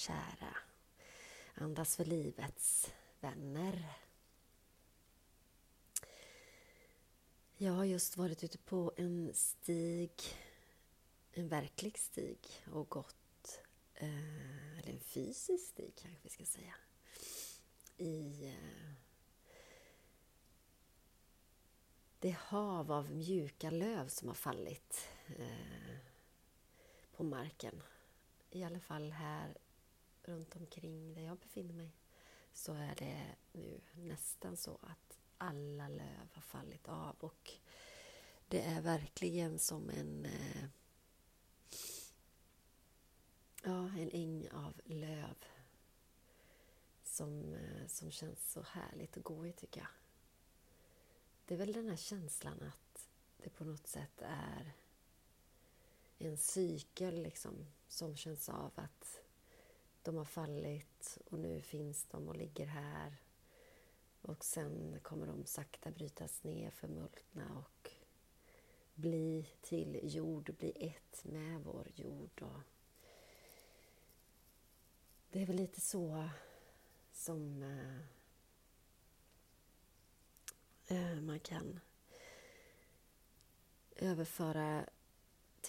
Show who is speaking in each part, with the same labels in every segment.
Speaker 1: kära Andas för livets vänner. Jag har just varit ute på en stig, en verklig stig och gått, eh, eller en fysisk stig kanske vi ska säga, i eh, det hav av mjuka löv som har fallit eh, på marken. I alla fall här runt omkring där jag befinner mig så är det nu nästan så att alla löv har fallit av och det är verkligen som en eh, ja, en äng av löv som, eh, som känns så härligt att gå i tycker jag. Det är väl den här känslan att det på något sätt är en cykel liksom som känns av att de har fallit och nu finns de och ligger här. Och sen kommer de sakta brytas ner, förmultna och bli till jord, bli ett med vår jord. Och det är väl lite så som eh, eh, man kan överföra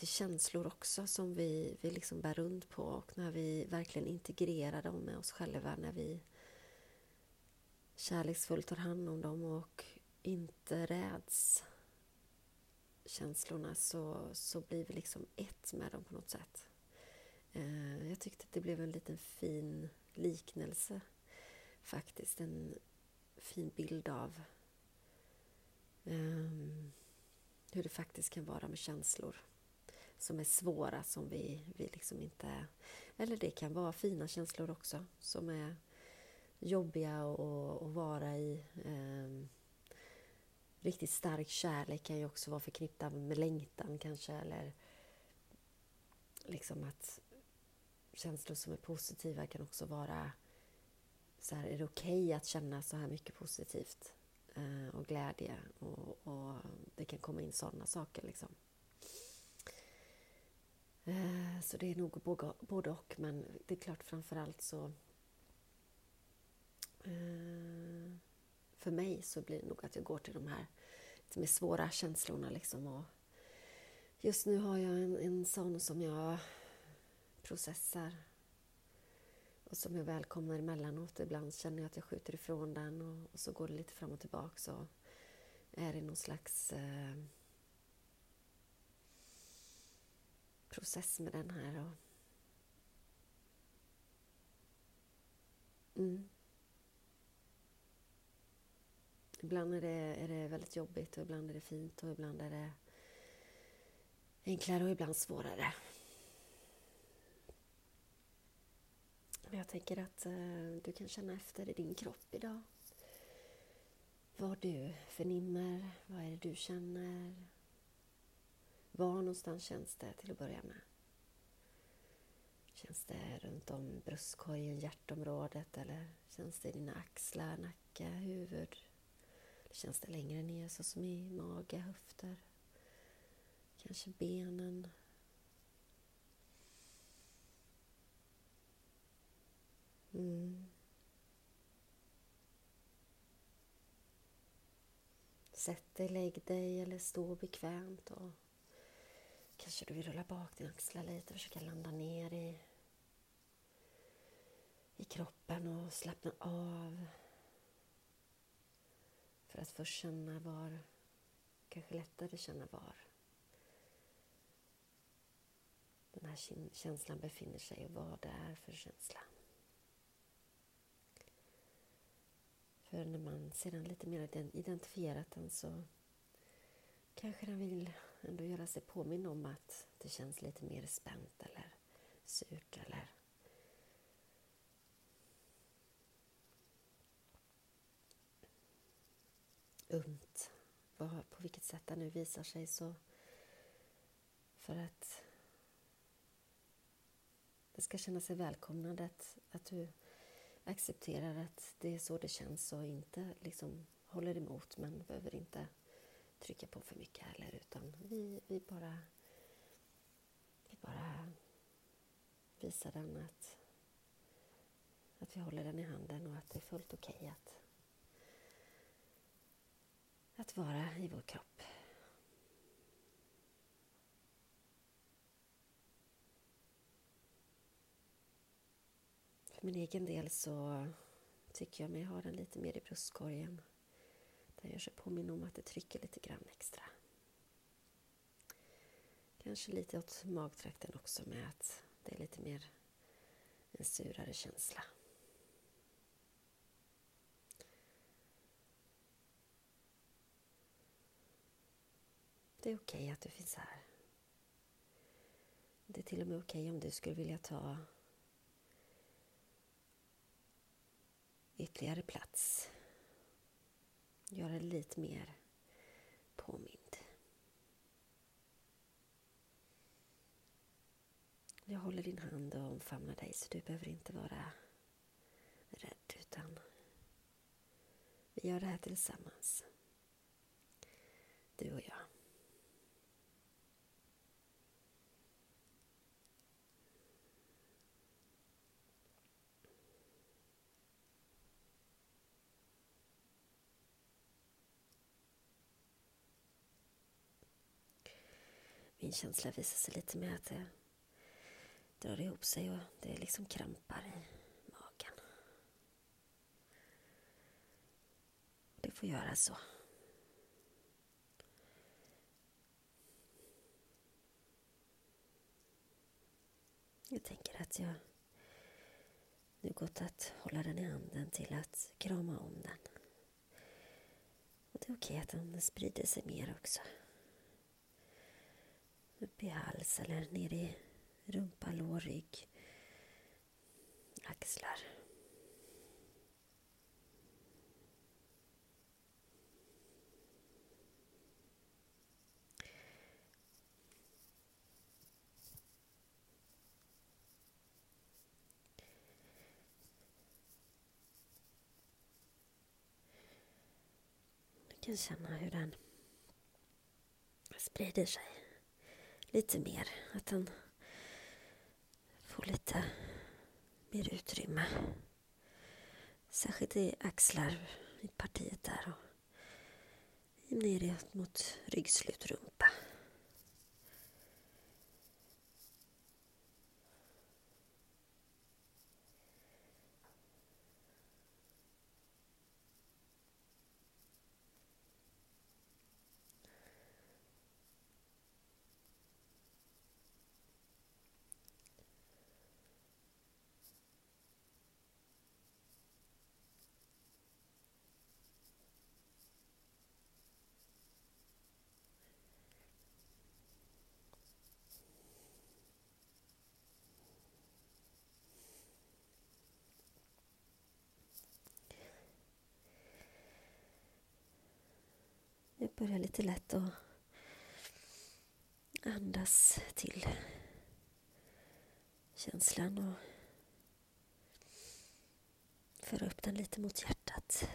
Speaker 1: till känslor också som vi, vi liksom bär runt på och när vi verkligen integrerar dem med oss själva, när vi kärleksfullt tar hand om dem och inte räds känslorna så, så blir vi liksom ett med dem på något sätt. Eh, jag tyckte att det blev en liten fin liknelse faktiskt. En fin bild av um, hur det faktiskt kan vara med känslor som är svåra, som vi, vi liksom inte... Eller det kan vara fina känslor också, som är jobbiga att, vara i. Eh, riktigt stark kärlek kan ju också vara förknippad med längtan kanske, eller liksom att känslor som är positiva kan också vara så här, är det okej okay att känna så här mycket positivt eh, och glädje och, och, det kan komma in sådana saker liksom. Eh, så det är nog både och, men det är klart framförallt så eh, för mig så blir det nog att jag går till de här lite mer svåra känslorna liksom och just nu har jag en, en sån som jag processar och som jag välkomnar emellanåt. Ibland känner jag att jag skjuter ifrån den och, och så går det lite fram och tillbaka så är det någon slags eh, process med den här. Och... Mm. Ibland är det, är det väldigt jobbigt och ibland är det fint och ibland är det enklare och ibland svårare. Men jag tänker att eh, du kan känna efter i din kropp idag. Vad du förnimmer, vad är det du känner? Var någonstans känns det till att börja med? Känns det runt om bröstkorgen, hjärtområdet eller känns det i dina axlar, nacke, huvud? Eller känns det längre ner så som i mage, höfter? Kanske benen? Mm. Sätt dig, lägg dig eller stå bekvämt och Kanske du vill rulla bak dina axlar lite och försöka landa ner i, i kroppen och slappna av. För att först känna var, kanske lättare känna var den här känslan befinner sig och vad det är för känsla. För när man sedan lite mer identifierat den så kanske den vill ändå göra sig påminn om att det känns lite mer spänt eller surt eller ömt. På vilket sätt det nu visar sig så för att det ska känna sig välkomnande att, att du accepterar att det är så det känns och inte liksom håller emot men behöver inte trycka på för mycket heller utan vi, vi bara vi bara visar den att att vi håller den i handen och att det är fullt okej okay att, att vara i vår kropp. För min egen del så tycker jag mig ha den lite mer i bröstkorgen. Den gör sig påminn om att det trycker lite grann extra. Kanske lite åt magtrakten också med att det är lite mer en surare känsla. Det är okej okay att du finns här. Det är till och med okej okay om du skulle vilja ta ytterligare plats. Göra det lite mer påmind. Jag håller din hand och omfamnar dig så du behöver inte vara rädd utan vi gör det här tillsammans. Du och jag. Min känsla visar sig lite med att det drar ihop sig och det liksom krampar i magen. Det får göra så. Jag tänker att jag nu gått att hålla den i handen till att krama om den. Och det är okej att den sprider sig mer också upp i hals eller ner i rumpa, lår, rygg, axlar. Du kan känna hur den sprider sig lite mer. Att den får lite mer utrymme. Särskilt i axlar, i partiet där och ner mot ryggslut, rumpa. Jag börjar lite lätt att andas till känslan och föra upp den lite mot hjärtat.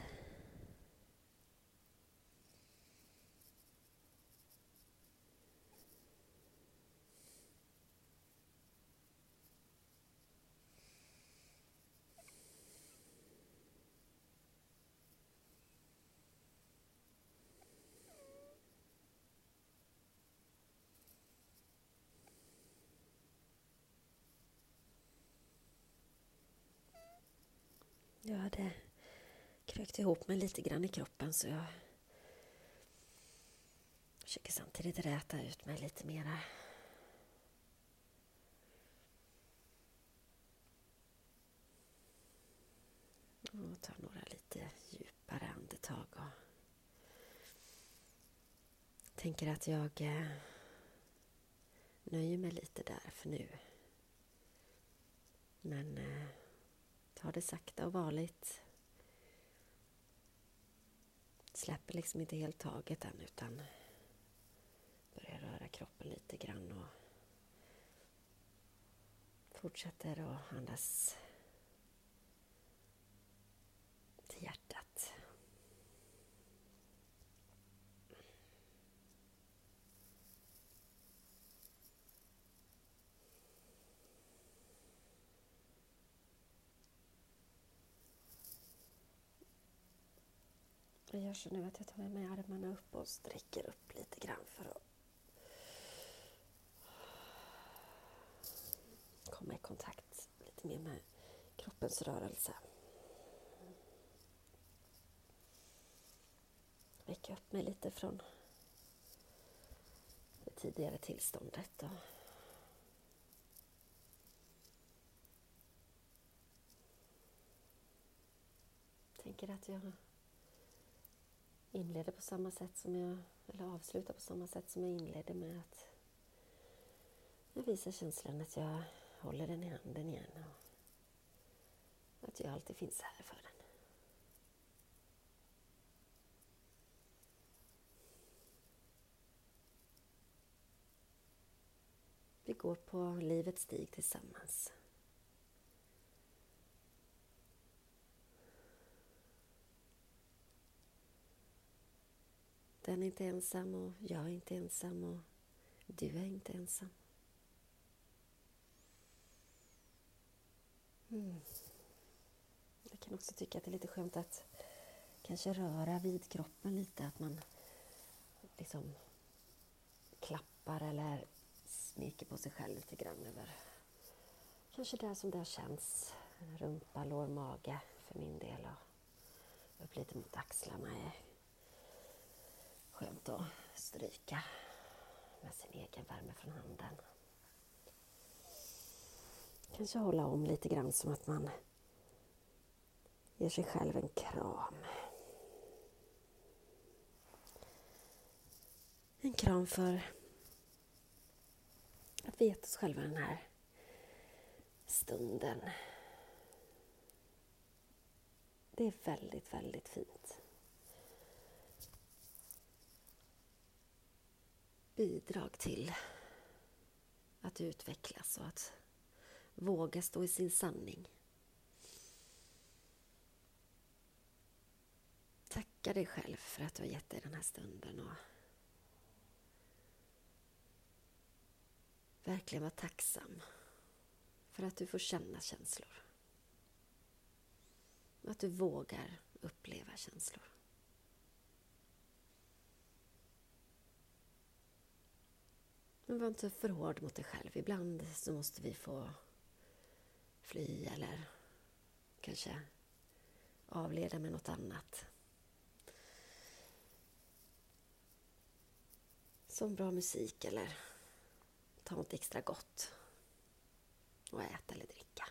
Speaker 1: Jag hade krökt ihop mig lite grann i kroppen så jag försöker samtidigt räta ut mig lite mera. Och tar några lite djupare andetag och tänker att jag eh, nöjer mig lite där för nu. Men eh, Ta det sakta och varligt. Släpper liksom inte helt taget än utan börjar röra kroppen lite grann och fortsätter att andas till hjärtat jag gör så nu att jag tar med mig armarna upp och sträcker upp lite grann för att komma i kontakt lite mer med kroppens rörelse. Väcka upp mig lite från det tidigare tillståndet. Och tänker att jag inleder på samma sätt som jag, eller avslutar på samma sätt som jag inledde med att jag visar känslan att jag håller den i handen igen och att jag alltid finns här för den. Vi går på livets stig tillsammans. Den är inte ensam och jag är inte ensam och du är inte ensam. Mm. Jag kan också tycka att det är lite skönt att kanske röra vid kroppen lite, att man liksom klappar eller smeker på sig själv lite grann över kanske där som det känns. Rumpa, lår, mage för min del och upp lite mot axlarna skönt att stryka med sin egen värme från handen. Kanske hålla om lite grann som att man ger sig själv en kram. En kram för att vi gett oss själva den här stunden. Det är väldigt, väldigt fint. Bidrag till att utvecklas och att våga stå i sin sanning. Tacka dig själv för att du har gett dig den här stunden och verkligen vara tacksam för att du får känna känslor. Att du vågar uppleva känslor. Men var inte för hård mot dig själv. Ibland så måste vi få fly eller kanske avleda med något annat. Som bra musik eller ta något extra gott och äta eller dricka.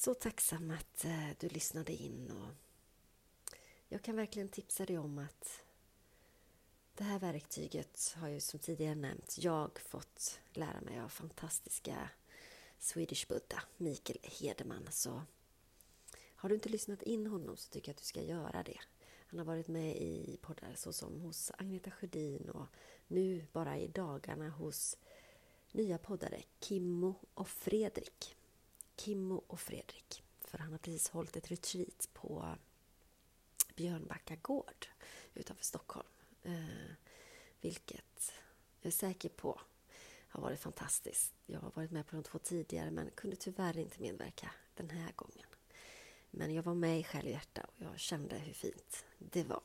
Speaker 1: Så tacksam att eh, du lyssnade in och jag kan verkligen tipsa dig om att det här verktyget har ju som tidigare nämnt jag fått lära mig av fantastiska Swedish Buddha, Mikael Hedeman. Så har du inte lyssnat in honom så tycker jag att du ska göra det. Han har varit med i poddar såsom hos Agneta Sjödin och nu bara i dagarna hos nya poddare Kimmo och Fredrik. Kimmo och Fredrik. För han har precis hållit ett retreat på Björnbacka gård utanför Stockholm. Eh, vilket jag är säker på har varit fantastiskt. Jag har varit med på de två tidigare men kunde tyvärr inte medverka den här gången. Men jag var med i själ och hjärta och jag kände hur fint det var.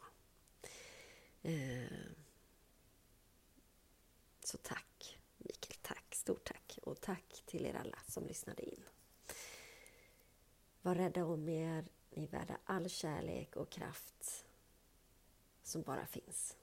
Speaker 1: Eh, så tack Mikael, tack, stort tack och tack till er alla som lyssnade in. Var rädda om er, ni är värda all kärlek och kraft som bara finns.